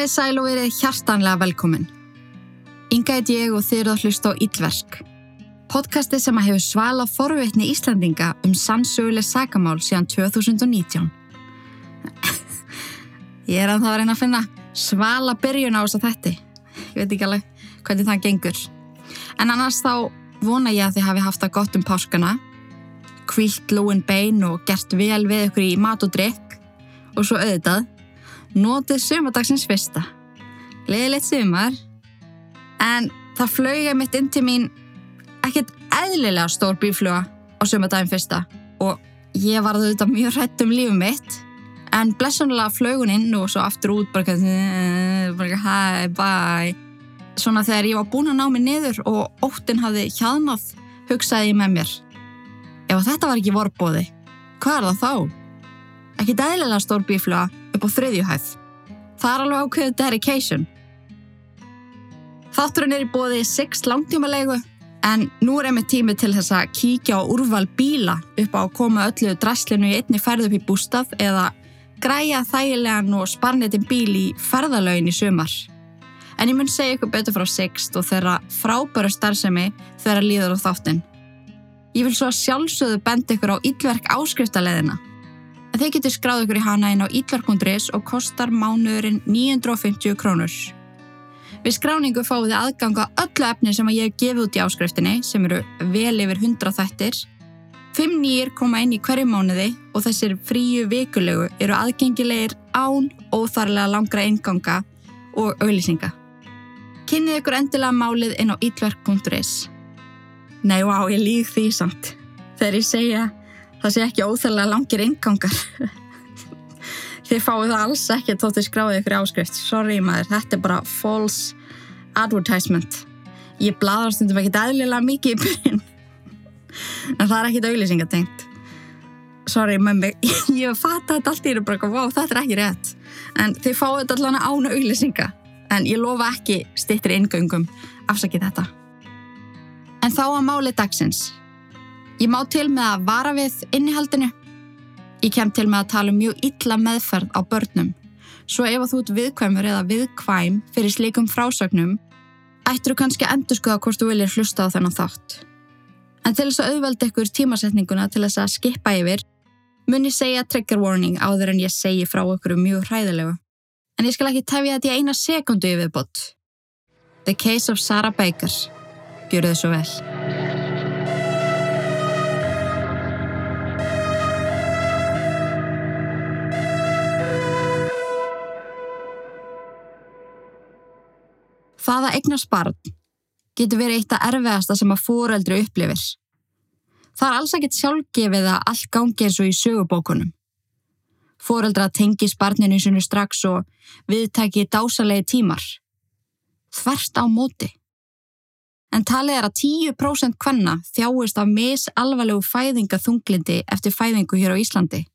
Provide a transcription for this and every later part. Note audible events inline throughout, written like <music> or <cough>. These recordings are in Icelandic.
Komið sæl og verið hjartanlega velkomin. Inga heit ég og þið eru að hlusta á Íllverk. Podcasti sem að hefur svala forveitni Íslandinga um sannsöguleg sakamál síðan 2019. <laughs> ég er að það að reyna að finna svala byrjun á þess að þetta. Ég veit ekki alveg hvernig það gengur. En annars þá vona ég að þið hafi haft það gott um páskana, kvílt lúin bein og gert vel við ykkur í mat og drikk og svo auðvitað notið sumadagsins fyrsta. Leðilegt sumar, en það flög mitt inn til mín ekkert eðlilega stór bífluga á sumadagin fyrsta og ég var auðvitað mjög hrætt um lífum mitt en blessunlega flög hún inn og svo aftur út bara hæ, bæ svona þegar ég var búin að ná mig niður og óttin hafði hjaðnað hugsaði ég með mér ef þetta var ekki vorbóði, hvað er það þá? Ekki dælilega stór bífluga upp á þriðjuhæð. Það er alveg ákveðið dedication. Þátturinn er í bóði 6 langtímalegu en nú er einmitt tími til þess að kíkja á úrval bíla upp á að koma öllu draslinu í einni ferð upp í bústað eða græja þægilegan og sparnitin bíl í ferðalögin í sumar. En ég mun segja ykkur betur frá Sixt og þeirra frábæru starfsemi þeirra líður á þáttinn. Ég vil svo sjálfsögðu benda ykkur á ílverk áskriftarleðina en þeir getur skráð ykkur í hana inn á ítlarkundris og kostar mánuðurinn 950 krónur. Við skráningu fáum þið aðganga öllu efni sem ég hef gefið út í áskriftinni sem eru vel yfir 100 þættir. Fimm nýjir koma inn í hverju mánuði og þessir fríu vikulegu eru aðgengilegir án óþarlega langra einganga og auðlýsinga. Kynnið ykkur endilega málið inn á ítverk.is. Nei, vá, ég líð því samt. Þegar ég segja það sé ekki óþægilega langir ingangar þið fáið það alls ekki þótt þið skráðið ykkur áskrift. Sorry maður, þetta er bara false advertisement. Ég bladar stundum ekki eðlilega mikið í byrjun en það er ekkit auglýsingatengt. Sorry mömmi, ég fatt að þetta allt er bara, wow, þetta er ekki rétt. En þið fáið þetta allavega án auglýsinga en ég lofa ekki stittri ingöngum afsakið þetta. En þá að máli dagsins Ég má til með að vara við innihaldinu. Ég kem til með að tala um mjög illa meðferð á börnum. Svo ef þú ert viðkvæmur eða viðkvæm fyrir slikum frásögnum, ættir þú kannski að endur skoða hvort þú viljir hlusta á þennan þátt. En til þess að auðvelda ykkur tímasetninguna til þess að skipa yfir, mun ég segja trigger warning áður en ég segi frá ykkur mjög hræðilegu. En ég skal ekki tefja þetta í eina sekundu yfir bort. The Case of Sarah Baker. Gjör þau svo vel. Það að eignast barn getur verið eitt af erfiðasta sem að fóreldri upplifir. Það er alls ekkert sjálfgefið að allt gangi eins og í sögubókunum. Fóreldra tengis barninu sinu strax og viðtæki dásalegi tímar. Þverst á móti. En talið er að 10% kvanna þjáist af misalvarlegu fæðingaþunglindi eftir fæðingu hér á Íslandi,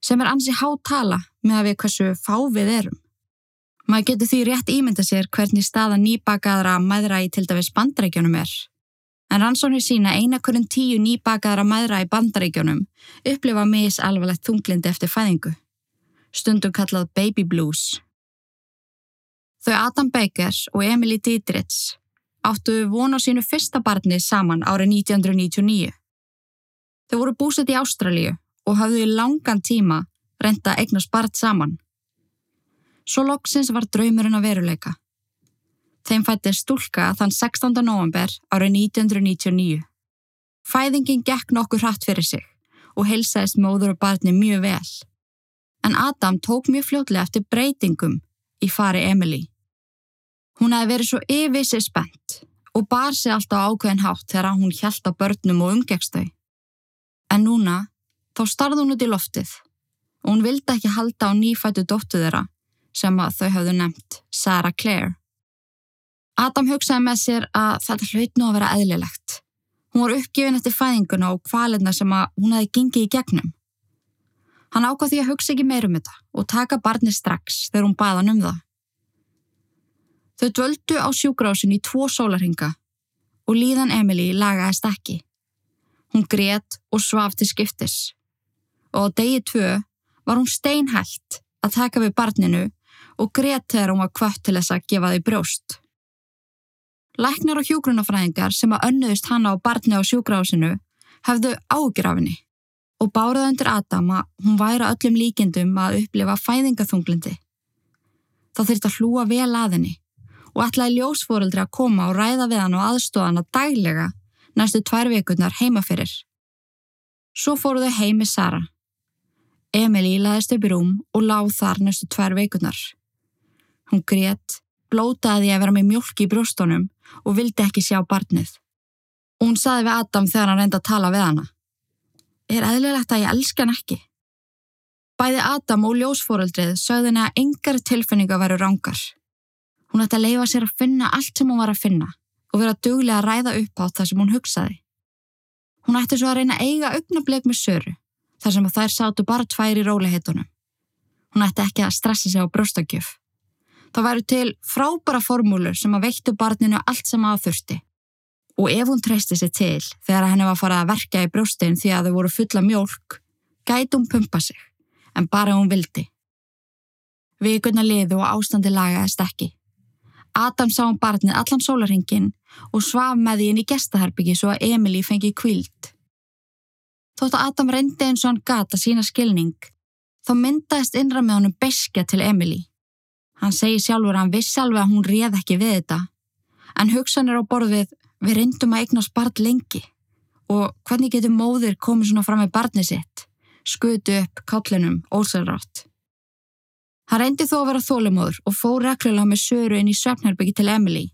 sem er ansi hátala með að við hversu fávið erum. Maður getur því rétt ímynda sér hvernig staða nýbakaðra maðra í til dæmis bandarækjunum er. En rannsóknir sína einakurinn tíu nýbakaðra maðra í bandarækjunum upplifa misalvarlegt þunglindi eftir fæðingu. Stundum kallað baby blues. Þau Adam Bakers og Emily Dietrich áttu vona sínu fyrsta barni saman árið 1999. Þau voru búsett í Ástralíu og hafðu í langan tíma reynda eignast barn saman. Svo loksins var draumurinn að veruleika. Þeim fætti stúlka þann 16. november árið 1999. Fæðingin gekk nokkur hratt fyrir sig og heilsaðist móður og barni mjög vel. En Adam tók mjög fljótlega eftir breytingum í fari Emily. Hún hefði verið svo yfisir spennt og bar sig alltaf ákveðin hátt þegar hún hjælt á börnum og umgegstau. En núna þá starði hún út í loftið og hún vildi ekki halda á nýfættu dóttu þeirra sem að þau hafðu nefnt Sarah Clare. Adam hugsaði með sér að þetta hlaut nú að vera eðlilegt. Hún var uppgifin eftir fæðinguna og kvalirna sem að hún hefði gengið í gegnum. Hann ákvað því að hugsa ekki meirum þetta og taka barni strax þegar hún baðan um það. Þau dvöldu á sjúgrásin í tvo sólarhinga og líðan Emily lagaðist ekki. Hún grétt og svaf til skiptis og á degi tvö var hún steinhælt að taka við barninu og grét þegar hún var kvött til þess að gefa þau brjóst. Læknar og hjúgrunafræðingar sem að önnuðist hana á barni á sjúgrásinu hefðu ágjur af henni og báruð undir Adam að hún væri öllum líkendum að upplifa fæðingaþunglindi. Það þurfti að hlúa vel að henni og ætlaði ljósfóreldri að koma og ræða við hann og aðstóða hann að dæglega næstu tvær vikurnar heima fyrir. Svo fóruðu heimi Sara. Emilí laðist upp í rúm og láð þar næstu tvær vikurnar. Hún grétt, blótaði að vera með mjölk í brjóstónum og vildi ekki sjá barnið. Hún saði við Adam þegar hann reyndi að tala við hana. Er eðlilegt að ég elska hann ekki? Bæði Adam og ljósfóröldrið sögði henni að engar tilfinninga veru rángar. Hún ætti að leifa sér að finna allt sem hún var að finna og vera duglega að ræða upp á það sem hún hugsaði. Hún ætti svo að reyna að eiga augnableg með söru þar sem þær sátu bara tvær í róliheitunum. Hún ætti ekki að stressa sig á brjóstakjöf. Það væru til frábara formúlur sem að veittu barninu allt sem að þurfti. Og ef hún treysti sér til þegar henni var farið að verka í brjóstin því að þau voru fulla mjölk, gæti hún pumpa sig, en bara hún vildi. Vikurna liðu og ástandi lagaðist ekki. Adam sá um barnið allan sólarhingin og svaf með því inn í gestaherbyggi svo að Emilí fengi kvíld. Þótt að Adam reyndi eins og hann gata sína skilning, þá myndaðist innra með honum beskja til Emilí. Hann segi sjálfur að hann vissi alveg að hún réð ekki við þetta. En hugsanir á borðið, við reyndum að eignast barn lengi. Og hvernig getur móðir komið svona fram með barnið sitt? Skutu upp kállinum, ósælrátt. Hann reyndi þó að vera þólumóður og fór reklulega með söru inn í söfnherbyggi til Emily.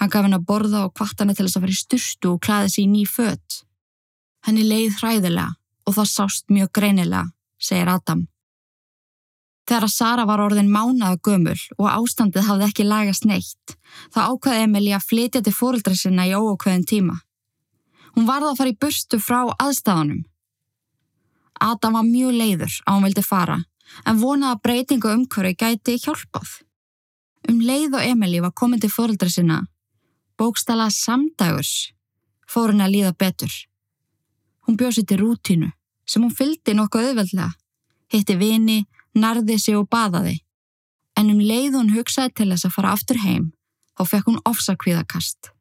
Hann gaf henn að borða og kvart henni til þess að fara í styrstu og klæði sér í ný fött. Henni leið hræðilega og það sást mjög greinilega, segir Adam. Þegar að Sara var orðin mánaða gömul og ástandið hafði ekki lagast neitt, þá ákvaði Emilí að flytja til fóröldra sinna í óokveðin tíma. Hún varði að fara í burstu frá aðstafanum. Adam var mjög leiður á hún vildi fara, en vonaði að breytingu umhverju gæti hjálpað. Um leið og Emilí var komin til fóröldra sinna, bókstala samdægurs, fór henni að líða betur. Hún bjóð sér til rútínu, sem hún fyldi nokkuð auðveldlega, hitti vini, nærði sig og baðaði. En um leið hún hugsaði til þess að fara aftur heim, þá fekk hún ofsakvíðakast.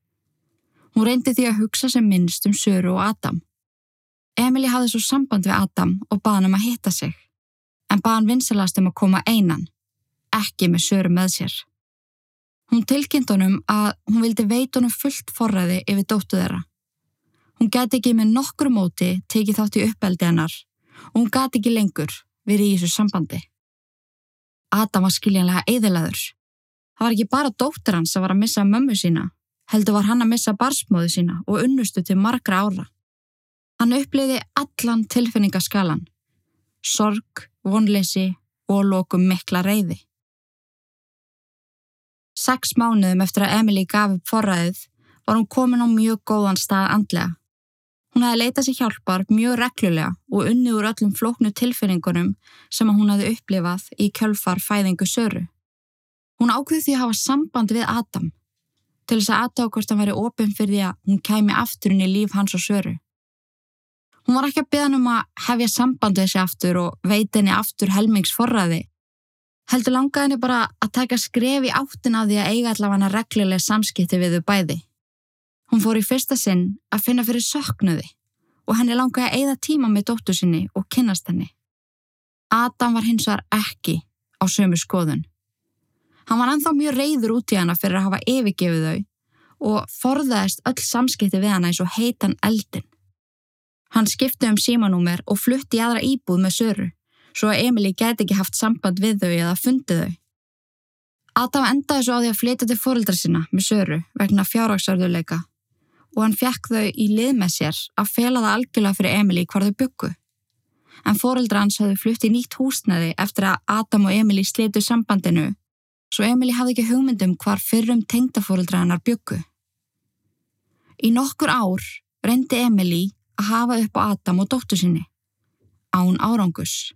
Hún reyndi því að hugsa sem minnst um Söru og Adam. Emilí hafði svo samband við Adam og baði hann um að hitta sig, en baði hann vinsalast um að koma einan, ekki með Söru með sér. Hún tilkynnt honum að hún vildi veit honum fullt forræði yfir dóttu þeirra. Hún gæti ekki með nokkur móti tekið þátt í uppeldi hennar og hún gæti ekki lengur verið í þessu sambandi. Adam var skiljanlega eðilaður. Það var ekki bara dóttir hans að var að missa mömmu sína, heldur var hann að missa barsmóðu sína og unnustu til margra ára. Hann uppliði allan tilfinningaskalan, sorg, vonleysi og lokum mikla reyði. Seks mánuðum eftir að Emilí gaf upp forræðið var hún komin á mjög góðan stað andlega. Hún hafði leitað sér hjálpar mjög reglulega og unni úr öllum flóknu tilfinningunum sem hún hafði upplifað í kjölfar fæðingu Söru. Hún ákveði því að hafa samband við Adam til þess að hann væri ofinn fyrir því að hún kæmi afturinn í líf hans og Söru. Hún var ekki að beða um að hefja samband við þessi aftur og veiti henni aftur helmingsforraði. Heldur langaði henni bara að taka skref í áttin af því að eiga allavega reglulega samskipti við þau bæði. Hún fór í fyrsta sinn að finna fyrir söknuði og henni langaði að eigða tíma með dóttu sinni og kynnast henni. Adam var hins vegar ekki á sömu skoðun. Hann var anþá mjög reyður út í hana fyrir að hafa yfirgefið þau og forðaðist öll samskipti við hana eins og heitan eldin. Hann skipti um símanúmer og flutti í aðra íbúð með Söru, svo að Emilí gæti ekki haft samband við þau eða fundið þau. Adam endaði svo á því að flytja til fórildra sinna með Söru vegna fjárhagsarðuleika og hann fekk þau í lið með sér að fela það algjörlega fyrir Emilí hvar þau byggu. En fóreldra hans hafði flutt í nýtt húsnaði eftir að Adam og Emilí slitu sambandinu, svo Emilí hafði ekki hugmyndum hvar fyrrum tengdafóreldra hannar byggu. Í nokkur ár reyndi Emilí að hafa upp á Adam og dóttu sinni, án árangus,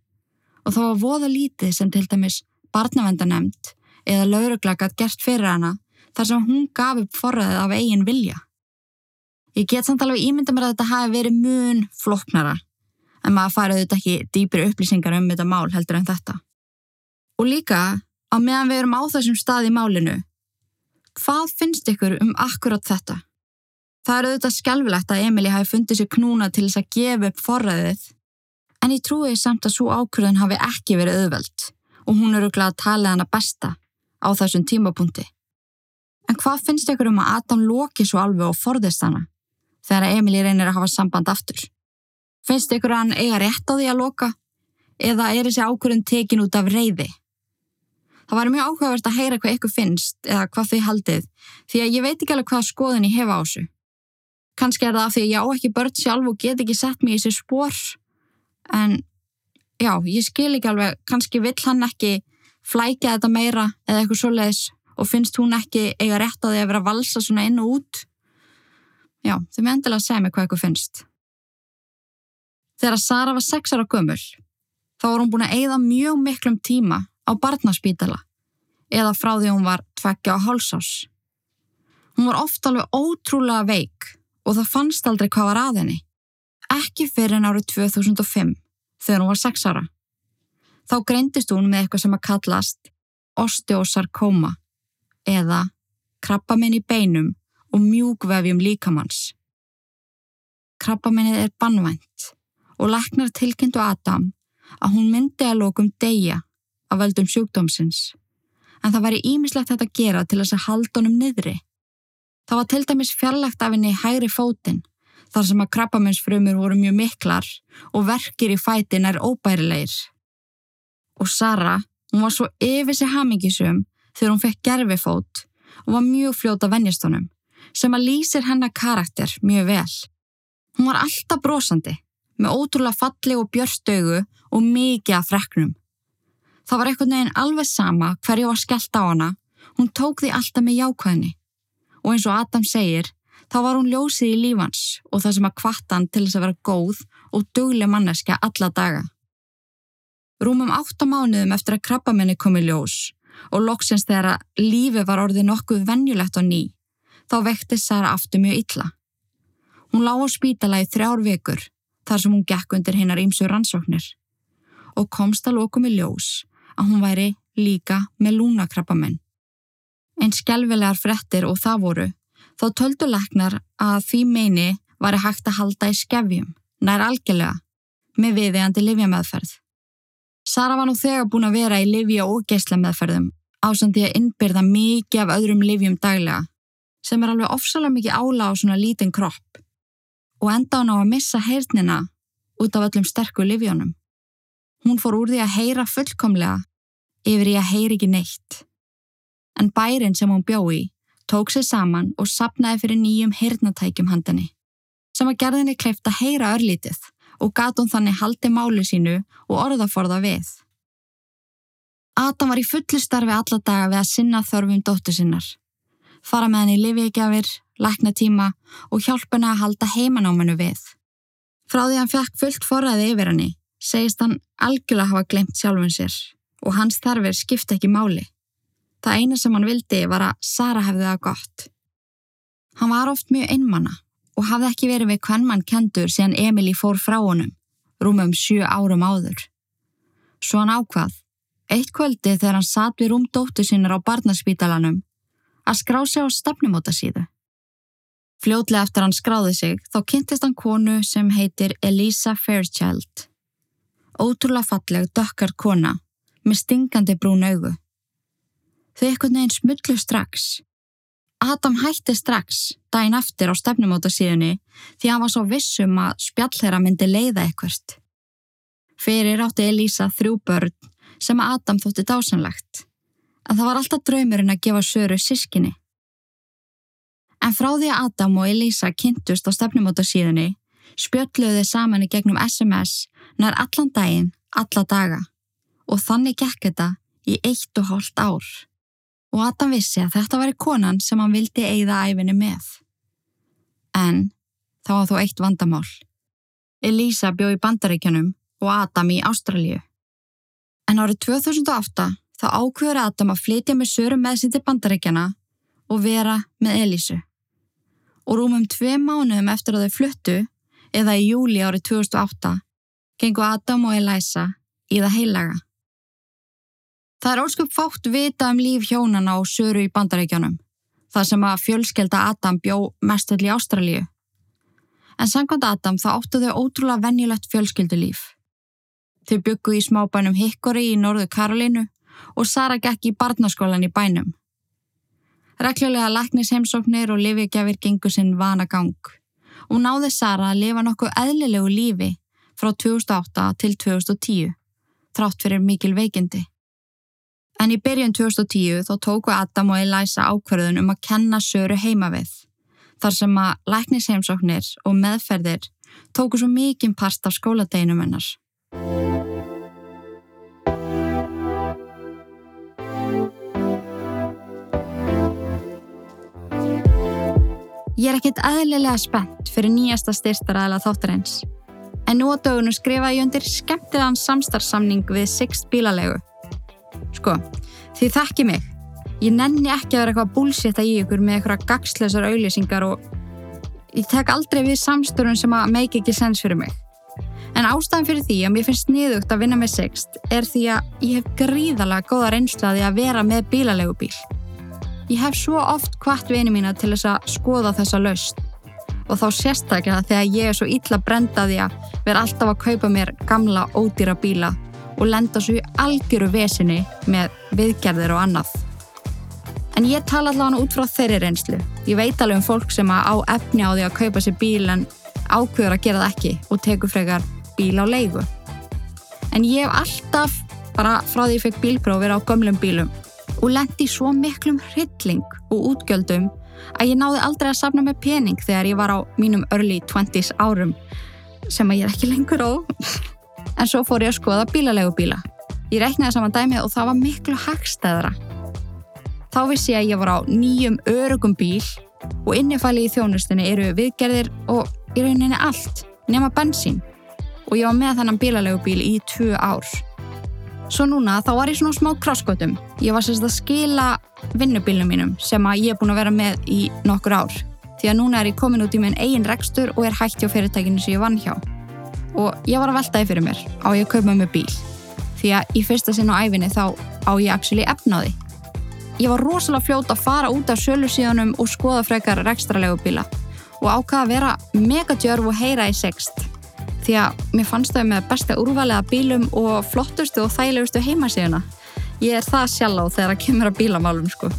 og þá var voða lítið sem til dæmis barnavendanemnd eða lauruglagat gert fyrir hana þar sem hún gaf upp forræðið af eigin vilja. Ég get samt alveg ímynda mér að þetta hafi verið mun floknara en maður farið þetta ekki dýpir upplýsingar um þetta mál heldur en þetta. Og líka Á meðan við erum á þessum stað í málinu, hvað finnst ykkur um akkurat þetta? Það er auðvitað skjálfilegt að Emilí hafi fundið sér knúna til þess að gefa upp forræðið, en ég trúi samt að svo ákvörðun hafi ekki verið auðveld og hún eru glæð að tala hana besta á þessum tímapunkti. En hvað finnst ykkur um að Adam loki svo alveg og forðist hana þegar Emilí reynir að hafa samband aftur? Finnst ykkur að hann eiga rétt á því að loka eða er þessi ákvörðun tekin út af reyði? Það var mjög áhugavert að heyra hvað ykkur finnst eða hvað þið haldið því að ég veit ekki alveg hvað skoðin ég hefa á þessu. Kanski er það því að ég á ekki börn sjálf og get ekki sett mér í þessi spór en já, ég skil ekki alveg, kannski vill hann ekki flækja þetta meira eða eitthvað svo leiðis og finnst hún ekki eiga rétt á því að vera að valsa svona inn og út. Já, þið með endilega að segja mig hvað ykkur finnst. Þegar Sara var sex ára gömul, þá var hún búin að eigða mjög miklum tíma á barnaspítala eða frá því hún var tveggja á hálsás. Hún var oft alveg ótrúlega veik og það fannst aldrei hvað var að henni. Ekki fyrir en árið 2005 þegar hún var 6 ára. Þá greindist hún með eitthvað sem að kallast osteosarkóma eða krabbaminn í beinum og mjúkvefjum líkamanns. Krabbaminnið er bannvænt og laknar tilkynntu Adam að hún myndi að lókum deyja af völdum sjúkdómsins, en það væri ímislegt þetta að gera til þess að halda honum niðri. Það var til dæmis fjarlagt af henni hægri fótinn, þar sem að krabbamennsfrömmur voru mjög miklar og verkir í fætin er óbærilegir. Og Sara, hún var svo yfir sig hamingisum þegar hún fekk gerfifót og var mjög fljóta vennjastónum, sem að lýsir hennar karakter mjög vel. Hún var alltaf brosandi, með ótrúlega falli og björnstögu og mikið af freknum. Það var einhvern veginn alveg sama hverju var skellt á hana, hún tók því alltaf með jákvæðinni. Og eins og Adam segir, þá var hún ljósið í lífans og það sem að kvarta hann til þess að vera góð og dugleg manneskja alla daga. Rúmum átta mánuðum eftir að krabbamenni komi ljós og loksins þegar að lífi var orðið nokkuð vennjulegt á ný, þá vekti Sara aftur mjög illa. Hún lág á spítala í þrjár vekur þar sem hún gekk undir hinnar ímsu rannsóknir og komst að lokum í ljós að hún væri líka með lúnakrappamenn. Einn skjálfilegar frettir og það voru, þó töldu leknar að því meini væri hægt að halda í skefjum, nær algjörlega, með viðeigandi livjameðferð. Sara var nú þegar búin að vera í livja og geyslemeðferðum ásandi að innbyrða mikið af öðrum livjum daglega, sem er alveg ofsalega mikið ála á svona lítinn kropp og enda hann á að missa heyrnina út af öllum sterku livjónum. Hún fór úr því að heyra fullkomlega yfir í að heyri ekki neitt. En bærin sem hún bjói tók sér saman og sapnaði fyrir nýjum heyrnatækjum handinni, sem að gerðinni kleift að heyra örlítið og gat hún þannig haldi málu sínu og orðaforða við. Adam var í fullu starfi alla daga við að sinna þörfum dóttu sinnar, fara með henni í lifiðgjafir, lækna tíma og hjálpa henni að halda heimanámanu við. Frá því hann fekk fullt forræði yfir henni, segist hann algjörlega hafa glemt sjálfun sér og hans þarfir skipta ekki máli. Það eina sem hann vildi var að Sara hefði það gott. Hann var oft mjög einmanna og hafði ekki verið við hvern mann kendur síðan Emilí fór frá honum, rúmum sjö árum áður. Svo hann ákvað, eitt kvöldi þegar hann satt við rúmdóttu sinnar á barnaspítalanum, að skrá sig á stefnumóta síðu. Fljótlega eftir hann skráði sig þá kynntist hann konu sem heitir Elisa Fairchild. Ótrúlega falleg dökkar kona með stingandi brún augu. Þau ekkert neginn smullu strax. Adam hætti strax daginn eftir á stefnumóta síðunni því hann var svo vissum að spjallherra myndi leiða ekkert. Fyrir átti Elísa þrjú börn sem Adam þótti dásanlegt. En það var alltaf draumurinn að gefa Söru sískinni. En frá því að Adam og Elísa kynntust á stefnumóta síðunni spjöldluði saman í gegnum SMS nær allan daginn, alla daga og þannig gekk þetta í eitt og hálft ár. Og Adam vissi að þetta var í konan sem hann vildi eigða æfinni með. En þá var þó eitt vandamál. Elisa bjó í bandaríkjanum og Adam í Ástralju. En árið 2008 þá ákveður Adam að flytja með sörum með sér til bandaríkjana og vera með Elísu. Og rúmum tvei mánuðum eftir að þau fluttu, eða í júli árið 2008, gengu Adam og Elisa í það heilaga. Það er ósköp fátt vita um líf hjónana og söru í bandaríkjónum, það sem að fjölskelda Adam bjó mestöld í Ástralíu. En samkvæmt Adam þá áttu þau ótrúlega venjulegt fjölskeldulíf. Þau byggu í smábænum Hickory í norðu Karolínu og Sara gekk í barnaskólan í bænum. Reklulega læknis heimsóknir og lifigjafir gengur sinn vana gang og náði Sara að lifa nokkuð eðlilegu lífi frá 2008 til 2010, þrátt fyrir mikil veikindi. En í byrjun 2010 þá tóku Adam og Elisa ákverðun um að kenna Söru heima við, þar sem að læknisheimsóknir og meðferðir tóku svo mikinn part af skóladeginum hennar. Ég er ekkit aðlilega spennt fyrir nýjasta styrstaræðila þáttarins, en nú á dögunum skrifa ég undir skemmtilegan samstarfsamning við Sixt bílalegu Sko, þið þekki mig. Ég nenni ekki að vera eitthvað búlsitta í ykkur með eitthvað gagsleisar auðlýsingar og ég tek aldrei við samstörun sem að make ekki sens fyrir mig. En ástæðan fyrir því að mér finnst niðugt að vinna með Sixt er því að ég hef gríðalega góða reynslaði að vera með bílalegu bíl. Ég hef svo oft hvart vini mína til þess að skoða þessa laust og þá sérstaklega þegar ég er svo illa brendaði að vera alltaf að kaupa mér gamla ódýra bíla og lenda svo í algjöru vesinu með viðgerðir og annað. En ég tala allavega út frá þeirri reynslu. Ég veit alveg um fólk sem á efni á því að kaupa sér bíl en ákveður að gera það ekki og tekur frekar bíl á leigu. En ég hef alltaf, bara frá því ég fekk bílprófir á gömlum bílum og lendi svo miklum hrylling og útgjöldum að ég náði aldrei að safna með pening þegar ég var á mínum early 20s árum sem að ég er ekki lengur á en svo fór ég að skoða bílalegu bíla. Ég reiknaði saman dæmið og það var miklu hagstæðra. Þá vissi ég að ég var á nýjum örugum bíl og innifæli í þjónustinni eru viðgerðir og í rauninni allt, nema bensín. Og ég var með þannan bílalegu bíl í tvö ár. Svo núna þá var ég svona smá krosskotum. Ég var sérst að skila vinnubílnum mínum sem að ég er búin að vera með í nokkur ár. Því að núna er ég komin út í minn eigin rekstur og er hægt hjá fyrirtækinu sem ég vann hjá og ég var að veltaði fyrir mér á ég að kaupa með bíl því að í fyrsta sinn á æfinni þá á ég actually efnaði. Ég var rosalega fljót að fara út af sölusíðanum og skoða frekar rekstralegu bíla og ákvaða að vera megadjörf og heyra í sext því að mér fannst þau með besta úrvalega bílum og flottustu og þægilegustu heimasíðuna. Ég er það sjálf á þegar að kemur að bílamálum sko.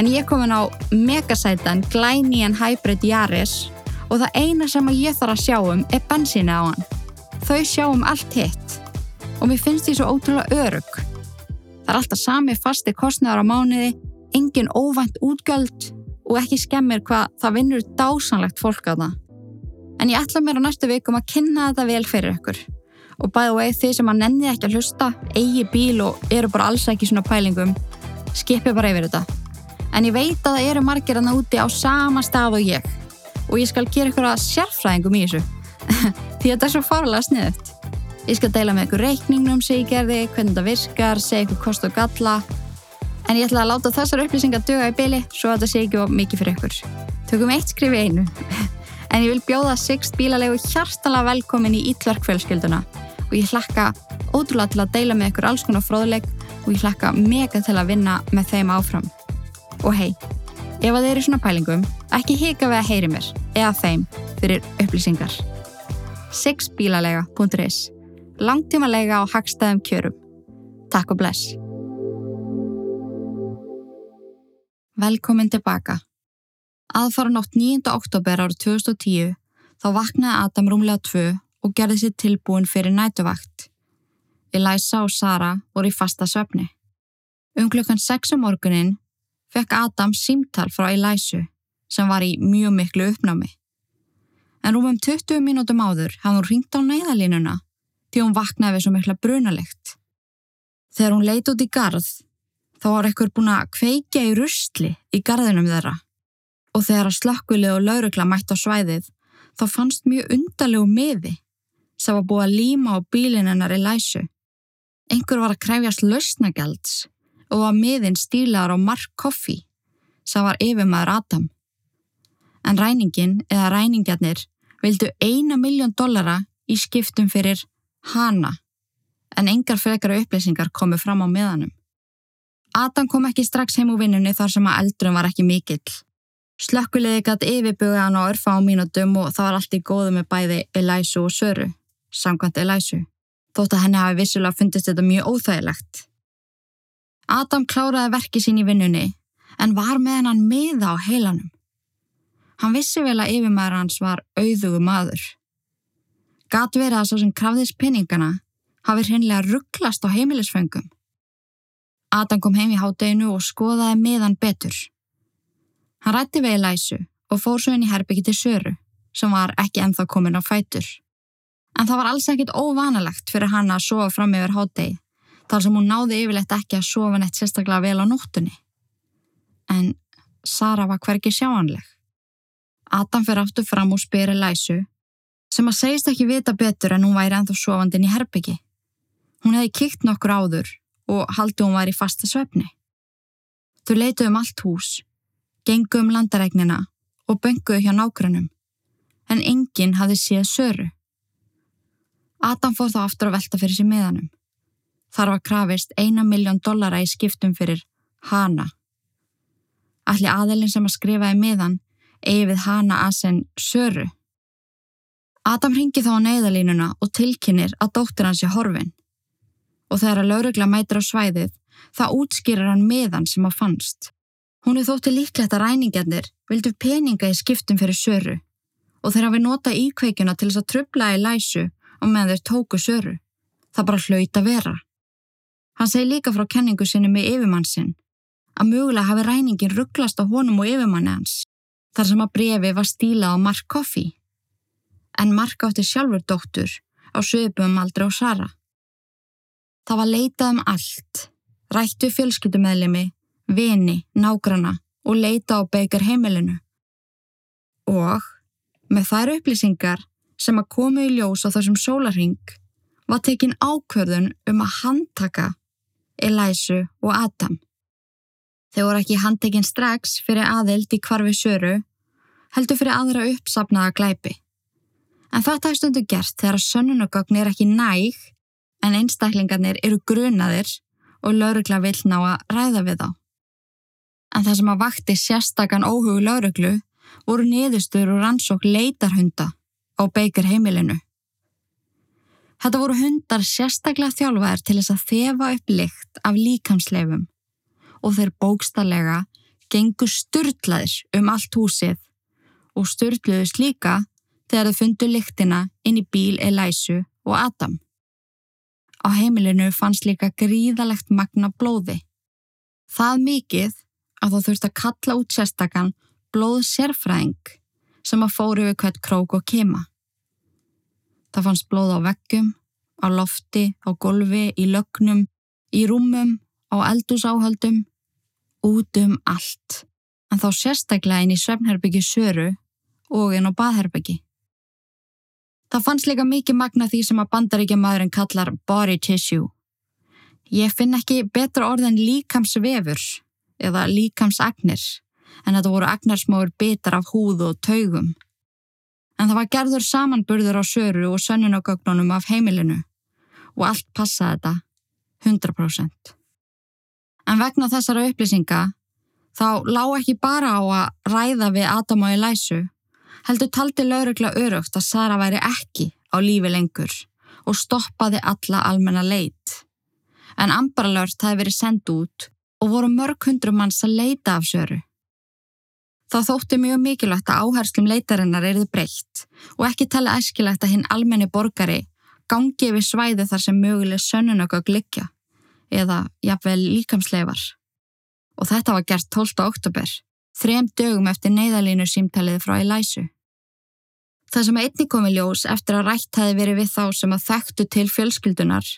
En ég kom inn á megasætan Glænían Hybrid Yaris og það eina sem ég þarf að sjá um er bensíni á hann. Þau sjá um allt hitt og mér finnst því svo ótrúlega örug. Það er alltaf sami fasti kostnæðar á mánuði, engin óvænt útgjöld og ekki skemmir hvað það vinnur dásanlegt fólk á það. En ég ætla mér á næstu vikum að kynna þetta vel fyrir ykkur. Og bæða og eða þið sem að nenni ekki að hlusta, eigi bíl og eru bara alls ekki svona pælingum, skipi bara yfir þetta. En ég veit að það eru margir að náti á sama stað og ég og ég skal gera ykkur að sérfræðingum í þessu <laughs> því þetta er svo farlega sniðut. Ég skal deila með ykkur reikningnum sem ég gerði, hvernig þetta virkar, segja ykkur kost og galla en ég ætla að láta þessar upplýsingar döga í byli svo að þetta sé ekki mikið fyrir ykkur. Tökum eitt skrif í einu <laughs> en ég vil bjóða Sixt bílalegu hjartalega velkomin í Ítlarkfjölskylduna og ég hlakka ótrúlega til að deila með ykkur alls konar fróðuleik og ég hlakka mega til að vinna með þeim áfram. Og hei, Ef að þeir eru svona pælingum, ekki hika við að heyri mér eða þeim fyrir upplýsingar. Sixbílalega.is Langtímalega á hagstæðum kjörum. Takk og bless. Velkomin tilbaka. Aðfara nótt 9. oktober árið 2010 þá vaknaði Adam rúmlega 2 og gerði sér tilbúin fyrir nætuvakt. Elisa og Sara voru í fasta söfni. Um klukkan 6 um morgunin fekk Adam símtal frá Elisu sem var í mjög miklu uppnámi. En rúmum 20 mínútum áður hafði hún ringt á neyðalínuna því hún vaknaði við svo mikla brunalegt. Þegar hún leiti út í garð þá var ekkur búin að kveikja í rustli í garðinum þeirra og þegar að slökkvilið og laurugla mætt á svæðið þá fannst mjög undarlegu miði sem var búið að líma á bílinn hennar Elisu. Engur var að kræfjast lausnagjalds og var miðinn stílar á Mark Coffey sem var yfirmaður Adam. En ræningin eða ræningjarnir vildu eina miljón dollara í skiptum fyrir hana en engar frekara upplýsingar komu fram á miðanum. Adam kom ekki strax heim úr vinnunni þar sem að eldrum var ekki mikill. Slökkuliði gæti yfirbuga hann á örfa á mínutum og það var allt í góðu með bæði Elisu og Söru, samkvæmt Elisu, þótt að henni hafi vissulega fundist þetta mjög óþægilegt. Adam kláraði verki sín í vinnunni en var með hann miða á heilanum. Hann vissi vel að yfirmæður hans var auðugu maður. Gat verið að svo sem krafðist pinningana hafi hreinlega rugglast á heimilisföngum. Adam kom heim í hádeginu og skoðaði miðan betur. Hann rætti við Elisu og fór svo inn í herbyggi til Söru, sem var ekki enþá komin á fætur. En það var alls ekkit óvanalegt fyrir hann að sofa fram yfir hádegi, þar sem hún náði yfirleitt ekki að sofa neitt sérstaklega vel á nóttunni. En Sara var hverki sjáanleg. Adam fyrir aftur fram og spyr Elisu, sem að segist ekki vita betur en hún væri enþá sofandin í herbyggi. Hún hefði kikt nokkur áður og haldi hún var í fasta svefni. Þau leituð um allt hús, gengu um landaregnina og bönguðu hjá nágrunum, en enginn hafði séð söru. Adam fór þá aftur að velta fyrir sér meðanum. Þar var krafist eina miljón dollara í skiptum fyrir hana. Allir aðelin sem að skrifaði meðan eigi við hana að senn söru. Adam ringi þá á neyðalínuna og tilkynir að dóttir hans er horfin og þegar að laurugla mætir á svæðið, það útskýrar hann meðan sem að fannst. Hún er þótti líklegt að ræningarnir vildu peninga í skiptum fyrir söru og þeir hafi nota íkveikjuna til þess að trubla í læsu og meðan þeir tóku söru. Það bara hlaut að vera. Hann segi líka frá kenningu sinni með yfirmann sinn að mögulega hafi ræningin rugglast á honum og yfirmanni hans þar sem að brefi var stílað á Mark Coffey. En Mark átti sjálfur dóttur á sögubum aldrei á Sara. Það var leitað um allt, rættu fjölskyldumæðlimi, vini, nágrana og leita á beigar heimilinu. Og með þær upplýsingar sem að komu í ljós á þessum sólarhing var tekin ákverðun um að handtaka Elisu og Adam. Þeir voru ekki handtekinn strax fyrir aðild í kvarfi söru, heldur fyrir aðra uppsapnaða glæpi. En þetta er stundu gert þegar sönnunogögn er ekki næg en einstaklingarnir eru grunaðir og laurugla vill ná að ræða við þá. En það sem að vakti sérstakann óhugu lauruglu voru niðurstur og rannsók leitarhunda á beikir heimilinu. Þetta voru hundar sérstaklega þjálfaðir til þess að þefa upp lykt af líkamsleifum og þeir bókstallega gengur styrlaðir um allt húsið og styrluðist líka þegar þau fundu lyktina inn í bíl Elisu og Adam. Á heimilinu fannst líka gríðalegt magna blóði. Það mikið að þú þurft að kalla út sérstakann blóð sérfræðing sem að fóru við hvert krók og kema. Það fannst blóð á veggum, á lofti, á golfi, í lögnum, í rúmum, á eldúsáhaldum, út um allt. En þá sérstaklega inn í svefnherbyggi Söru og inn á baðherbyggi. Það fannst líka mikið magna því sem að bandaríkja maðurinn kallar body tissue. Ég finn ekki betra orð en líkamsvefur eða líkamsagnir en þetta voru agnarsmáur bitar af húðu og taugum. En það var gerður samanburður á söru og sönnunagögnunum af heimilinu og allt passaði þetta 100%. En vegna þessara upplýsinga þá lág ekki bara á að ræða við Adam og Elisu heldur taldi laurugla örugt að Sara væri ekki á lífi lengur og stoppaði alla almenna leit. En ambaralört hafi verið sendt út og voru mörg hundru manns að leita af söru. Það þótti mjög mikilvægt að áherslum leitarinnar erði breytt og ekki tala eskilegt að hinn almenni borgari gangi yfir svæði þar sem möguleg sönnunögögg likja eða jafnvel líkamsleifar. Og þetta var gert 12. oktober, þrem dögum eftir neyðalínu símtalið frá Elisu. Það sem einni komi ljós eftir að rætt hefði verið við þá sem að þekktu til fjölskyldunar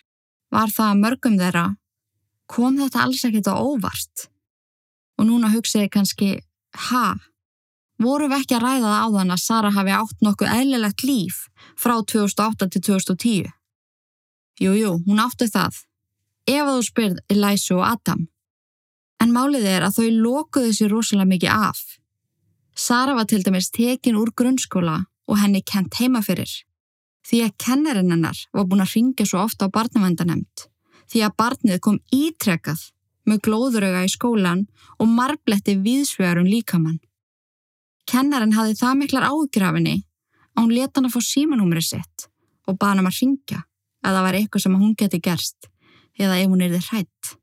var það að mörgum þeirra kom þetta alls ekkit á óvart. Og núna hugsiði kannski, ha, voru við ekki að ræða það á þann að Sara hafi átt nokkuð eðlilegt líf frá 2008 til 2010? Jújú, jú, hún átti það. Ef þú spyrð Elisu og Adam. En málið er að þau lokuðu sér rosalega mikið af. Sara var til dæmis tekin úr grunnskóla og henni kent heima fyrir. því að kennarinn hennar var búin að ringja svo ofta á barnavendanemt því að barnið kom ítrekkað með glóðuröga í skólan og marbletti viðsvegarum líkamann. Kennarinn hafði það miklar ágrafinni að hún leta hann að fá símanúmeri sitt og bana hann að ringja að það var eitthvað sem hún geti gerst eða ef hún er þið hrætt.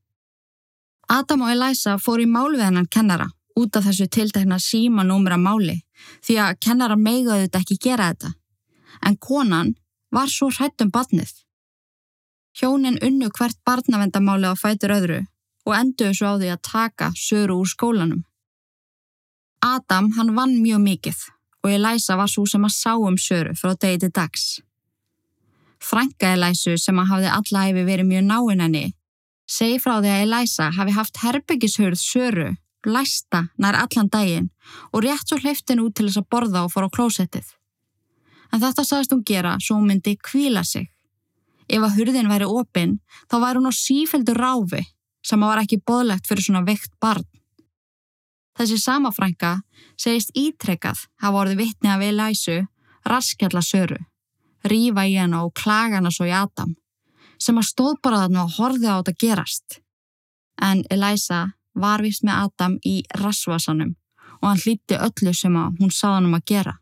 Adam og Elisa fór í mál við hennan kennara út af þessu tiltekna símanúmera máli því að kennara meigaði þetta ekki gera þetta. En konan var svo hrætt um badnið. Hjónin unnu hvert barnavendamáli á fætur öðru og enduðu svo á því að taka söru úr skólanum. Adam hann vann mjög mikið og Elisa var svo sem að sá um söru frá degi til dags. Franka Elisu sem að hafði alla æfi verið mjög náinn henni segi frá því að Elisa hafi haft herbyggishörð söru, læsta nær allan daginn og rétt svo hleyftin út til þess að borða og fara á klósettið. En þetta sagðist hún gera svo hún myndi kvíla sig. Ef að hurðin væri opinn þá væri hún á sífældu ráfi sem var ekki boðlegt fyrir svona veikt barn. Þessi samafrænka segist ítrekkað hafa orðið vittni af Elisu raskjalla söru, rífa í hana og klaga hana svo í Adam, sem að stóð bara þarna og horfið á þetta gerast. En Elisa var vist með Adam í rasvasanum og hann hlýtti öllu sem að hún sáða hann um að gera.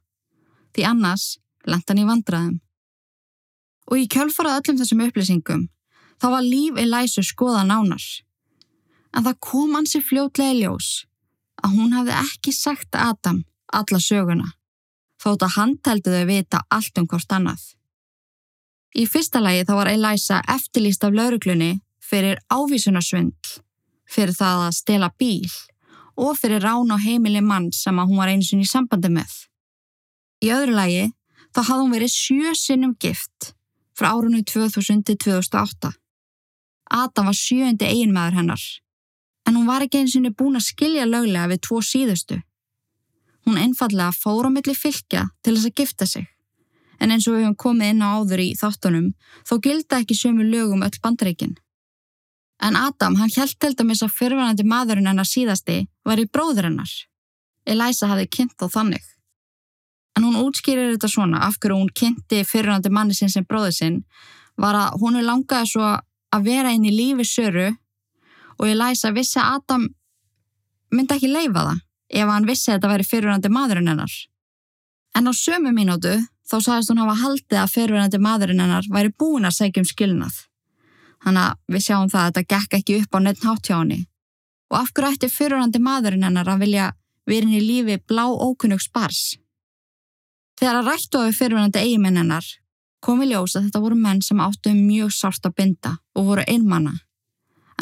Því annars lenda hann í vandraðum. Og í kjölfarað öllum þessum upplýsingum þá var líf Elisu skoða nánar en það kom hansi fljótlega ljós að hún hafði ekki sagt Adam alla söguna, þótt að hann teldi þau vita allt um hvort annað. Í fyrsta lagi þá var Elisa eftirlýst af lauruglunni fyrir ávísunarsvindl, fyrir það að stela bíl og fyrir rán á heimili mann sem að hún var eins og í sambandi með. Í öðru lagi þá hafði hún verið sjö sinnum gift frá árunni 2000 til 2008. Adam var sjöndi eiginmaður hennar en hún var ekki eins og búin að skilja löglega við tvo síðustu. Hún einfallega fór á milli fylgja til þess að gifta sig, en eins og við höfum komið inn á áður í þáttunum þó gilda ekki sömu lögum öll bandreikin. En Adam, hann held til dæmis að fyrirvænandi maðurinn hennar síðasti var í bróður hennar. Elisa hafði kynnt þá þannig. En hún útskýrir þetta svona af hverju hún kynnti fyrirvænandi manni sinn sem bróður sinn var að hún er langaði svo að vera inn í lífi söru og ég læsa að vissi að Adam myndi ekki leifa það ef hann vissi að þetta væri fyrirvænandi maðurinn hennar. En á sömu mínútu þá sagðist hún hafa haldið að fyrirvænandi maðurinn hennar væri búin að segja um skilnað. Þannig að við sjáum það að þetta gekk ekki upp á neitt nátt hjá henni. Og af hverju ætti fyrirvænandi maðurinn hennar að vilja verin í lífi blá ókunnug spars? Þegar að rættu á við fyrirvænandi eigiminn hennar komi ljós að þetta voru menn sem áttu mjög sárt að binda og voru einmanna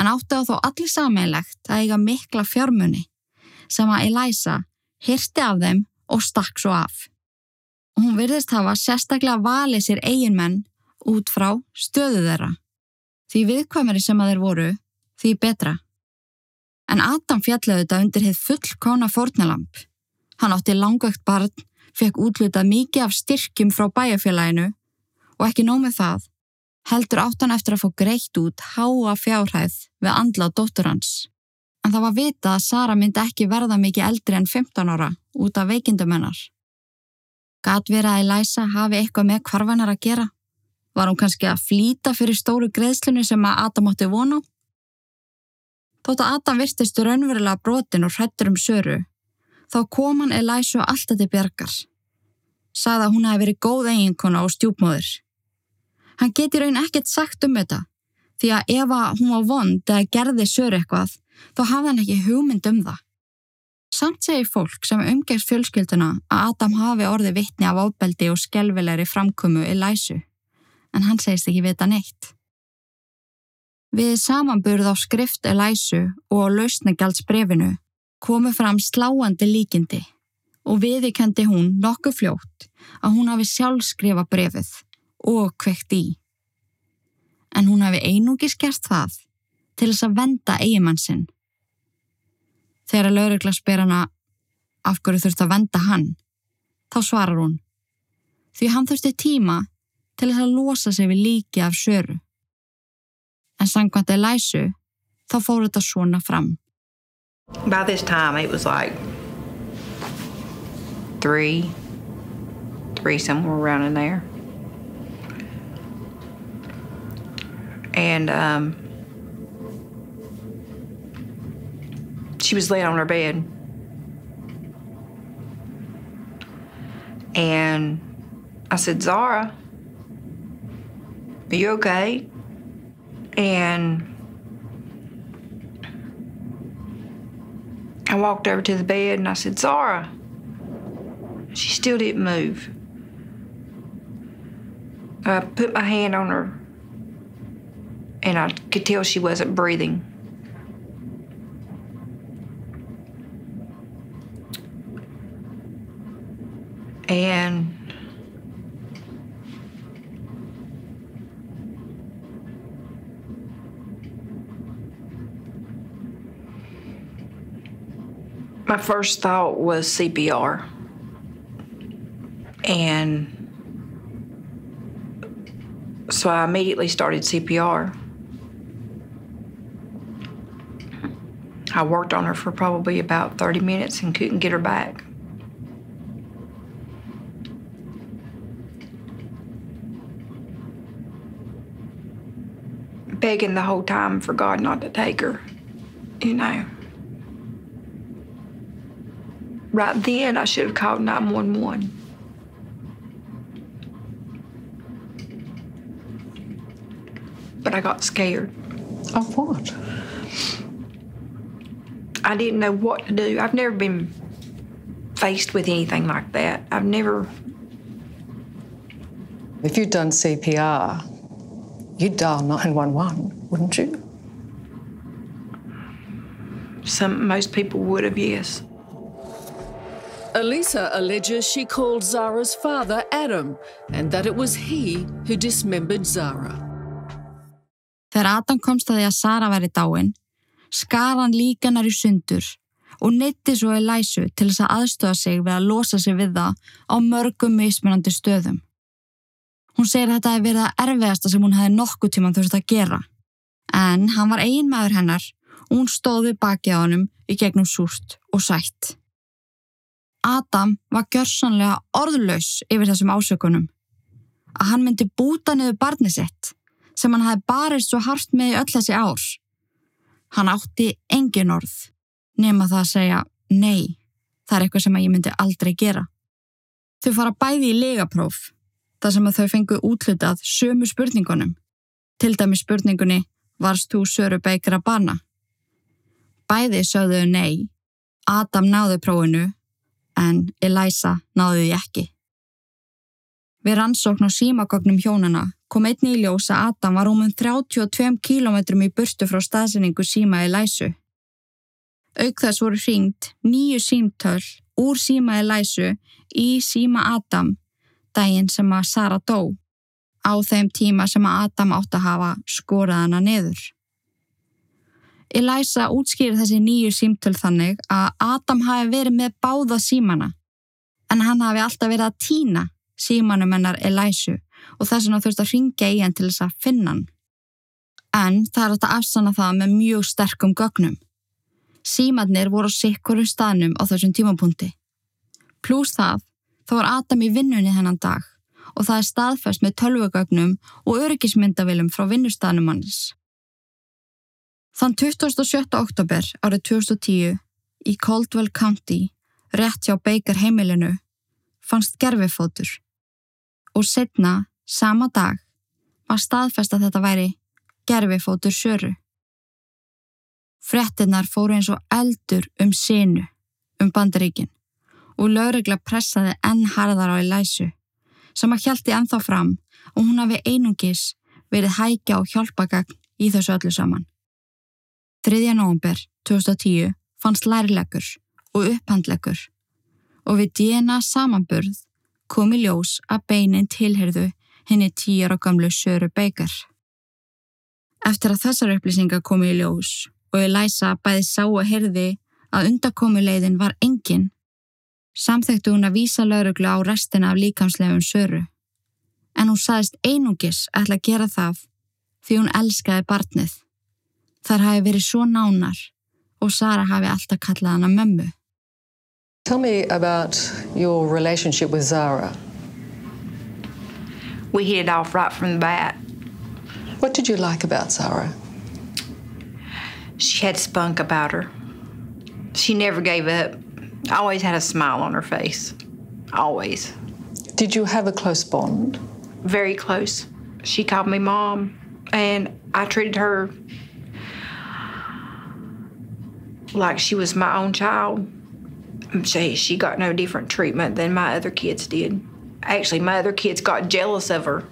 en átti á þó allir sammeilegt að eiga mikla fjármunni sem að Elisa hirti af þeim og stakk svo af. Og hún virðist hafa sérstaklega valið sér eiginmenn út frá stöðu þeirra. Því viðkvæmari sem að þeir voru, því betra. En Adam fjalliði þetta undir hitt fullkona fórnalamp. Hann átti langvögt barn, fekk útlutað mikið af styrkjum frá bæjarfélaginu og ekki nómið það, heldur áttan eftir að fá greitt út háa fjárhæð við andlað dóttur hans. En það var vita að Sara myndi ekki verða mikið eldri en 15 ára út af veikindum hennar. Gat verið að Elisa hafi eitthvað með hvarfanar að gera? Var hún kannski að flýta fyrir stóru greiðslunni sem að Adam átti vona? Þótt að Adam virtist raunverulega brotin og hrættur um söru, þá kom hann Elisa alltaf til bjargar. Saða hún hefði verið góð eiginkona og stjúpmóður. Hann geti raun ekkert sagt um þetta því að ef hún var vond eða gerði söru eitthvað þá hafði hann ekki hugmynd um það. Samt segir fólk sem umgæst fjölskylduna að Adam hafi orði vittni af ábeldi og skelvilegri framkomu í læsu en hann segist ekki vita neitt. Við samanburð á skrift Elæsu og á lausnegjaldsbrefinu komu fram sláandi líkindi og viðikendi hún nokkuð fljótt að hún hafi sjálf skrifa brefið og kveikt í. En hún hafi einungis gert það til þess að venda eigimann sinn. Þegar laurugla spyr hana af hverju þurft að venda hann, þá svarar hún. Því hann þurfti tíma til þess að losa sig við líki af söru. En sangkvæmt er læsu, þá fór þetta svona fram. By this time, it was like three, three, somewhere around in there. And um, she was laying on her bed. And I said, Zara, are you okay? And I walked over to the bed and I said, Zara. She still didn't move. I put my hand on her and I could tell she wasn't breathing. And my first thought was CPR. And so I immediately started CPR. I worked on her for probably about 30 minutes and couldn't get her back. Begging the whole time for God not to take her, you know. Right then, I should have called 911. But I got scared. Of what? I didn't know what to do. I've never been faced with anything like that. I've never, If you'd done CPR, you'd dial 911, wouldn't you? some most people would have, yes. Elisa alleges she called Zara's father Adam and that it was he who dismembered Zara. Þegar Adam komst að því að Sara væri dáin, skar hann líkanar í sundur og neytti svo í læsu til þess að aðstöða sig við að losa sig við það á mörgum mismunandi stöðum. Hún segir að þetta hefði verið það erfiðasta sem hún hefði nokkuð tíman þurft að gera. En hann var eigin maður hennar og hún stóð við bakið á honum í gegnum súrt og sætt. Adam var gjörsanlega orðlaus yfir þessum ásökunum. Að hann myndi búta niður barnið sitt sem hann hafi barist svo hart með í öll þessi ár. Hann átti engin orð nema það að segja nei, það er eitthvað sem ég myndi aldrei gera. Þau fara bæði í legapróf þar sem að þau fengu útlutað sömu spurningunum. Til dæmi spurningunni varst þú Söru Beikar að barna? Bæði sögðuðu nei, Adam náðu prófinu en Elisa náðu því ekki. Við rannsókn á símagögnum hjónana kom einni í ljós að Adam var um 32 kílometrum í burtu frá staðsendingu síma Elisu. Auk þess voru hringt nýju símtöl úr síma Elisu í síma Adam daginn sem að Sara dó á þeim tíma sem að Adam átt að hafa skorað hana niður. Elisa útskýrir þessi nýju símtöl þannig að Adam hafi verið með báða símana en hann hafi alltaf verið að týna símanum hennar Elisu og þess vegna þurfti að ringja í hann til þess að finna hann. En það er að afsanna það með mjög sterkum gögnum. Símannir voru á sikkurum staðnum á þessum tímapunkti. Plús það, þá var Adam í vinnunni hennan dag og það er staðfæst með tölvugögnum og öryggismyndavilum frá vinnustaðnum hans. Þann 27. oktober árið 2010 í Caldwell County, rétt hjá Baker heimilinu, fannst gerfifótur og setna, sama dag, var staðfest að þetta væri gerfifótur söru. Frettinnar fóru eins og eldur um sinu um bandaríkin og lögregla pressaði enn harðar á í læsu sem að hjælti ennþá fram og hún hafi einungis verið hækja og hjálpagagn í þessu öllu saman. 3. november 2010 fannst lærilegur og upphandlegur og við DNA samanburð kom í ljós að beinin tilherðu henni tíjar og gamlu Söru Beikar. Eftir að þessar upplýsingar komi í ljós og ég læsa bæði sá og herði að undakomuleiðin var engin, samþektu hún að vísa lauruglu á restina af líkamslegum Söru. En hún saðist einungis ætla að gera það því hún elskaði barnið. Þar hafi verið svo nánar og Sara hafi alltaf kallað hana mömmu. Tell me about your relationship with Zara. We hit it off right from the bat. What did you like about Zara? She had spunk about her. She never gave up. Always had a smile on her face. Always. Did you have a close bond? Very close. She called me mom, and I treated her like she was my own child. She, she got no different treatment than my other kids did. Actually, my other kids got jealous of her.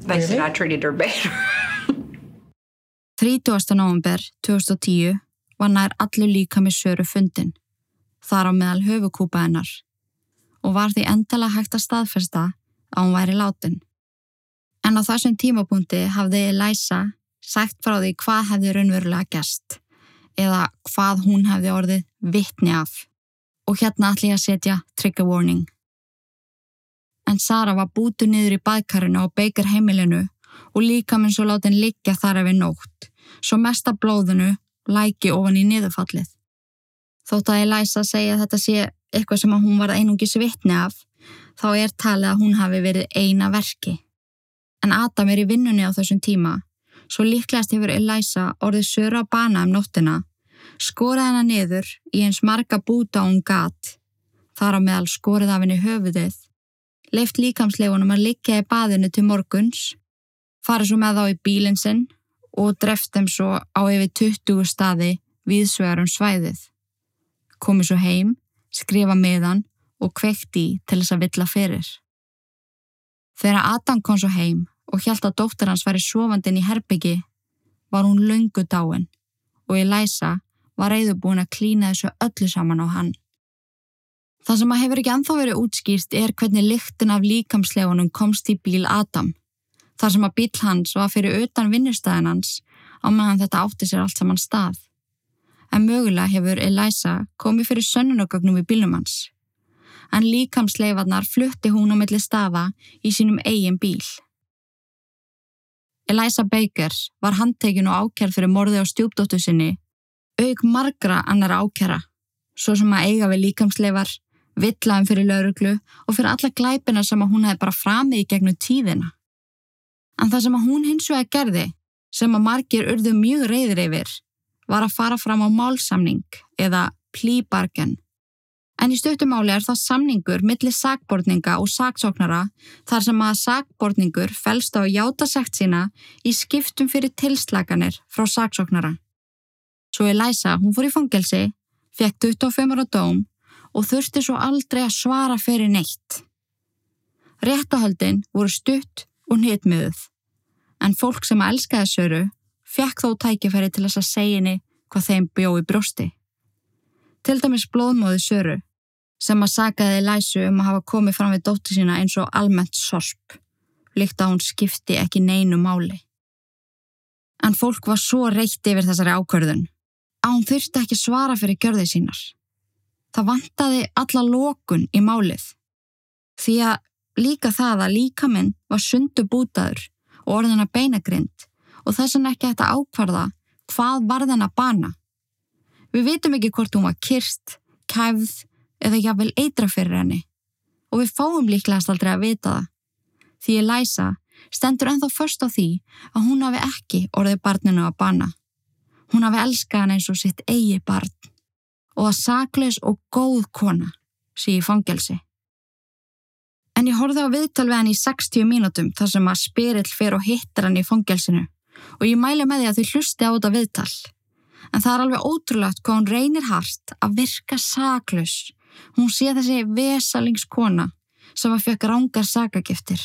They said Really? I treated her better. 30. november 2010 var nær allur líka með söru fundin, þar á meðal höfukúpa hennar, og var því endala hægt að staðfesta að hún væri látin. En á þessum tímapunkti hafði Elisa sagt frá því hvað hefði raunverulega gest, eða hvað hún hefði orðið vitni af. Og hérna ætli ég að setja trigger warning. En Sara var bútu niður í baðkarinu á Baker heimilinu og líka minn svo látin liggja þar ef við nótt, svo mesta blóðinu læki ofan í niðurfallið. Þótt að Elisa segja að þetta sé eitthvað sem að hún var einungis vitni af, þá er talið að hún hafi verið eina verki. En Adam er í vinnunni á þessum tíma, svo líklegast hefur Elisa orðið söra á bana um nóttina, skorið hana niður í eins marga búta hún gat, þar á meðal skorið af henni höfuðið, leift líkamslegunum að liggja í baðinu til morguns, farið svo með þá í bílinn sinn og dreft þeim svo á yfir 20 staði viðsvegarum svæðið. Komið svo heim, skrifa miðan og kveikt í til þess að villa fyrir. Þegar Adam kom svo heim og hjælt að dóttir hans væri sofandinn í herbyggi, var hún löngu dáin og Elisa var reyðubúin að klína þessu öllu saman á hann. Það sem að hefur ekki ennþá verið útskýrt er hvernig lyktin af líkamslegunum komst í bíl Adam þar sem að bíl hans var fyrir utan vinnustæðin hans á meðan þetta átti sér allt saman stað. En mögulega hefur Elisa komið fyrir sönnunogögnum í bílnum hans. En líkamsleifarnar flutti hún á milli staða í sínum eigin bíl. Elisa Baker var handtekinn og ákjær fyrir morði á stjúpdóttu sinni, auk margra annara ákjæra, svo sem að eiga við líkamsleifar, villaðum fyrir lauruglu og fyrir alla glæpina sem að hún hefði bara framið í gegnum tíðina. En það sem að hún hins vegar gerði, sem að margir urðu mjög reyðir yfir, var að fara fram á málsamning eða plíbargen. En í stöttumáli er það samningur milli sakbortninga og saksóknara þar sem að sakbortningur felst á að játa sekt sína í skiptum fyrir tilslaganir frá saksóknara. Svo Elisa, hún fór í fangelsi, fekk 25 ára dóm og þurfti svo aldrei að svara fyrir neitt. Réttahöldin voru stutt og hnitmiðuð. En fólk sem að elskaði Söru fekk þó tækifæri til þess að segja henni hvað þeim bjói brjósti. Til dæmis blóðmóði Söru sem að sagaði Læsu um að hafa komið fram við dóttu sína eins og almennt sorp, líkt að hún skipti ekki neinu máli. En fólk var svo reitt yfir þessari ákvörðun að hún þurfti ekki svara fyrir gjörði sínar. Það vantaði alla lokun í málið. Því að líka það að líkaminn var sundu bútaður og orðina beinagrind og þess vegna ekki að ákvarða hvað varðin að bana. Við vitum ekki hvort hún var kyrst, kæfð eða jafnvel eitra fyrir henni og við fáum líklegast aldrei að vita það. Því Elisa stendur ennþá först á því að hún hafi ekki orðið barninu að bana. Hún hafi elskað hann eins og sitt eigi barn og að sakleis og góð kona sé í fangelsi. En ég horfði á viðtal við hann í 60 mínútum þar sem að spyrill fer og hittar hann í fangelsinu og ég mæli með því að þau hlusti á þetta viðtal. En það er alveg ótrúlegt hvað hún reynir hart að virka saklaus. Hún sé þessi vesalingskona sem að fekk rángar sakagiftir.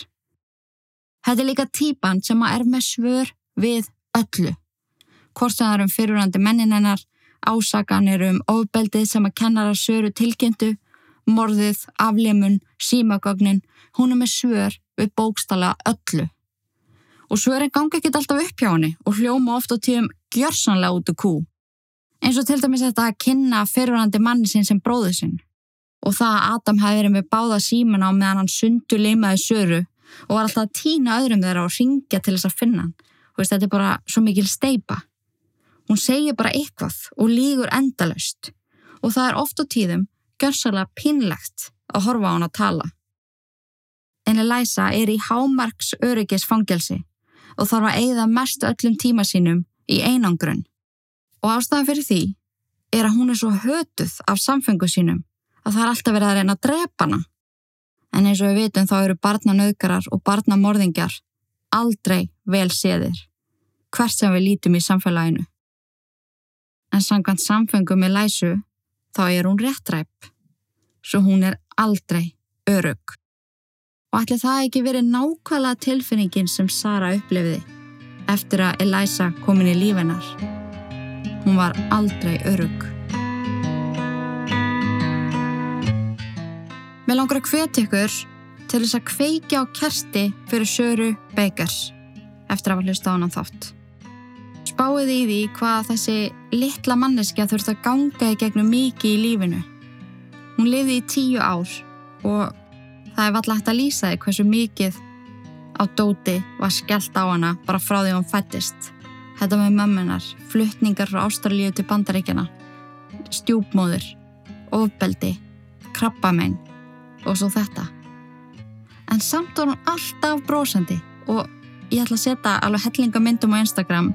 Þetta er líka típan sem að er með svör við öllu. Hvort sem það er um fyrirrandi mennin hennar, ásakanir um ofbeldið sem að kennara söru tilkynntu, morðið, aflimun, símagögnin, hún er með svör við bókstala öllu. Og svörin ganga ekki alltaf upp hjá henni og hljóma oft á tíum gjörsanlega út úr kú. Eins og til dæmis þetta að kynna fyrirrandi manni sinn sem bróðu sinn. Og það að Adam hafi verið með báða símana á meðan hann sundu leimaði söru og var alltaf að týna öðrum þeirra og ringja til þess að finna hann. Veist, þetta er bara svo mikil steipa. Hún segir bara eitthvað og lígur endalaust og það er oft á tíðum gjörsalega pinlegt að horfa á hann að tala. En Elisa er í hámarks öryggisfangelsi og þarf að eigða mest öllum tíma sínum í einangrun. Og ástæðan fyrir því er að hún er svo hötuð af samfengu sínum að það er alltaf verið að reyna að drepa hana. En eins og við vitum þá eru barnanauðgarar og barnamorðingjar aldrei vel séðir, hvert sem við lítum í samfélaginu. En samkvæmt samfengu með læsu þá er hún réttræp, svo hún er aldrei örug. Og ætli það ekki verið nákvæmlega tilfinningin sem Sara upplifiði eftir að Elisa komin í lífennar. Hún var aldrei örug. Mér langar að hveti ykkur til þess að kveikja á kersti fyrir Söru Bakers eftir að hafa hlusta á hann þátt. Spáið í því hvað þessi litla manneskja þurft að ganga í gegnum mikið í lífinu. Hún lifði í tíu ár og það er vallagt að lýsa því hversu mikið á dóti var skellt á hana bara frá því hún fættist. Þetta með mömmunar, fluttningar frá Ástralíu til Bandaríkjana, stjúpmóður, ofbeldi, krabbamenn og svo þetta. En samt var hún alltaf brósandi og ég ætla að setja alveg hellinga myndum á Instagram.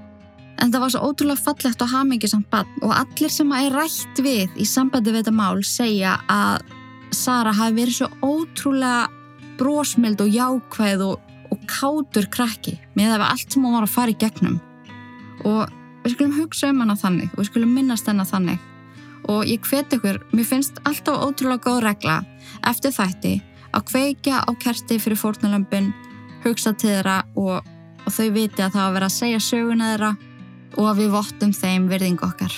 En það var svo ótrúlega fallegt og hamingisamt bann og allir sem að er rætt við í sambandi við þetta mál segja að Sara hafi verið svo ótrúlega brósmild og jákvæð og, og kátur krakki. Með að allt sem hún var að fara í gegnum og við skulum hugsa um hana þannig og við skulum minnast hana þannig og ég hveti ykkur, mér finnst alltaf ótrúlega góð regla eftir þætti að kveikja á kerti fyrir fórnalömpin, hugsa til þeirra og, og þau viti að það að vera að segja söguna þeirra og að við vottum þeim virðingu okkar.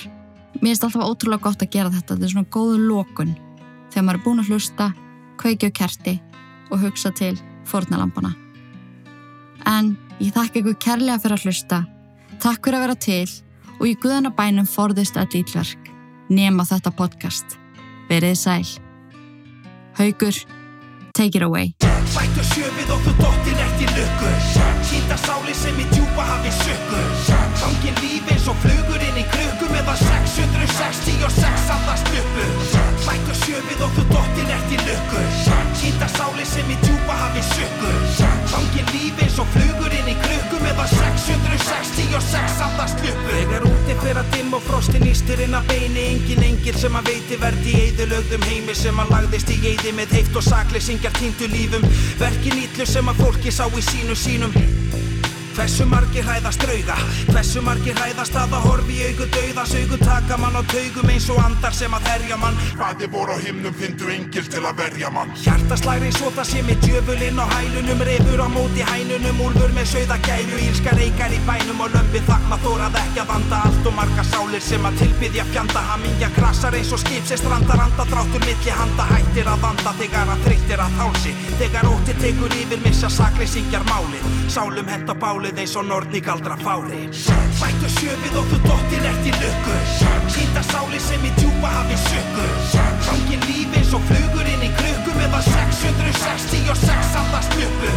Mér finnst alltaf ótrúlega gott að gera þetta, þetta er svona góðu lókun þegar maður er búin að hlusta, kveikja á kerti og hugsa til fórnalampana. En ég þakka ykkur kærlega fyrir að hlusta, takk fyrir að vera til og í guðanabænum forðist öll ítlverk, nema þetta podcast. Verið sæl. Haugur, take it away. Bættu sjöfið og þú dottir eftir lukku Sýnda sáli sem í djúpa hafi sökku Gangin líf eins og flugur inn í krukku Meðan 666 andast uppu Bættu sjöfið og þú dottir eftir lukku Sýnda sáli sem í djúpa hafi sökku Gangin líf eins og flugur inn í krukku Meðan 666 andast uppu Þegar úti fyrir að dimm og frostin ístir inn að beini. Engin engil sem að veiti verði í eðilögðum heimi Sem að lagðist í eði með heift og sakleysingjar týndu lífum. Verkin ítlu sem að fólki sá í sínu sínum Hversu margir hræðast drauga? Hversu margir hræðast að það horfi í augu dauðas Augu taka mann á taugum eins og andar sem að herja mann. Hvaði voru á himnum fyndu engil til að verja mann. Hjartaslæri svo það sé með djöfulinn á hælunum Refur á móti hænunum, úlfur með sögða gæru Ílska reykar í bænum og lömpi þakma Þórað ekki að vanda. Allt og marga sálir sem að tilbyðja fjanda. Hamingja krasar eins og skip sem strandar. Anda Dráttur milli handa hættir að vanda. Þegar að þreyttir að þálsi Þegar ótti tekur yfir missa sakleysingjar málið. Sálum hent á bálið eins og nortni galdra fári. Bættu sjöfið og þú dottir eftir lukku. Sýnda sáli sem í djúpa hafi sökku Gangin líf eins og flugur inn í krukku Meðan 666 andast uppu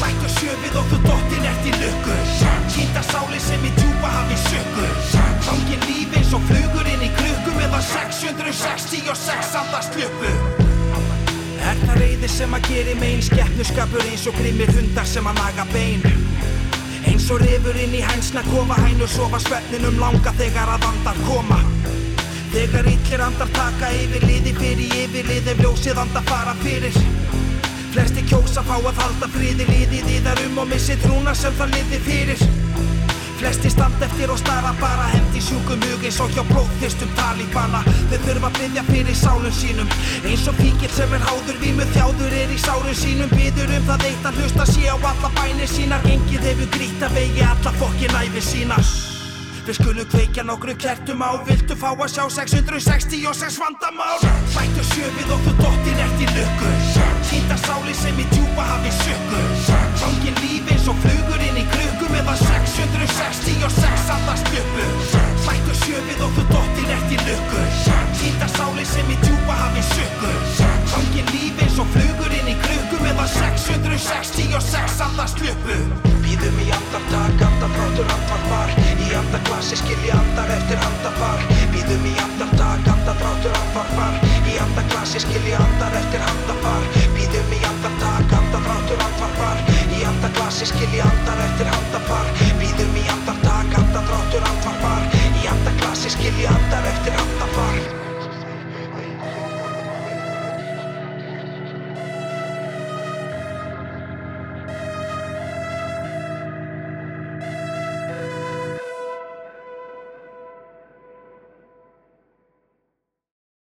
Bættu sjöfið og þú dottir eftir lukku. Sýnda sáli sem í djúpa hafi sökku Gangin líf eins og flugur inn í krukku Meðan 666 andast uppu Er það reyði sem að geri megin Skeppnuskapur eins og grimmir hundar sem að naga bein Eins og rifur inn í hænsna kofa hænur sofa svefninum langa þegar að andar koma. Þegar illir andar taka yfir liði fyrir yfirlið ef ljósið andar fara fyrir. Flesti kjósa fá að halda friði liðið í þar um og missi trúna sem það liði fyrir Flesti standa eftir og stara bara hendi sjúkum hug eins og hjá blóðþyrstum talíbana Þau þurfa að byggja fyrir sálum sínum Eins og fíkil sem er háður vímu þjáður er í sárum sínum. Byður um það eitt að hlusta sé á alla bænir sínar. Gengið hefur grýtt að vegi alla fokkin æfi sína. Við skulum kveikja nokkru kertum á Viltu fá að sjá 666 vandamál? Bættu sjöfið og þú dottir eftir lukku Sýnda sáli sem í djúpa hafi sökku Gangin líf eins og flugur inn í krukku Meðan 666 andast uppu Bættu sjöfið og þú dottir eftir lukku. Sýnda sáli sem í djúpa hafi sökku Gangin líf eins og flugur inn í krukku Meðan 666 andast uppu Býðum í andartak, andadráttur andvarpar Í andaglassi skilji andar eftir handafar Býðum í andartak, andadráttur andvarpar Í andaglassi skilji andar eftir handafar Býðum í andartak, andadráttur andvarpar Í andaglassi skilji andar eftir handafar par skilji andar eftir andafar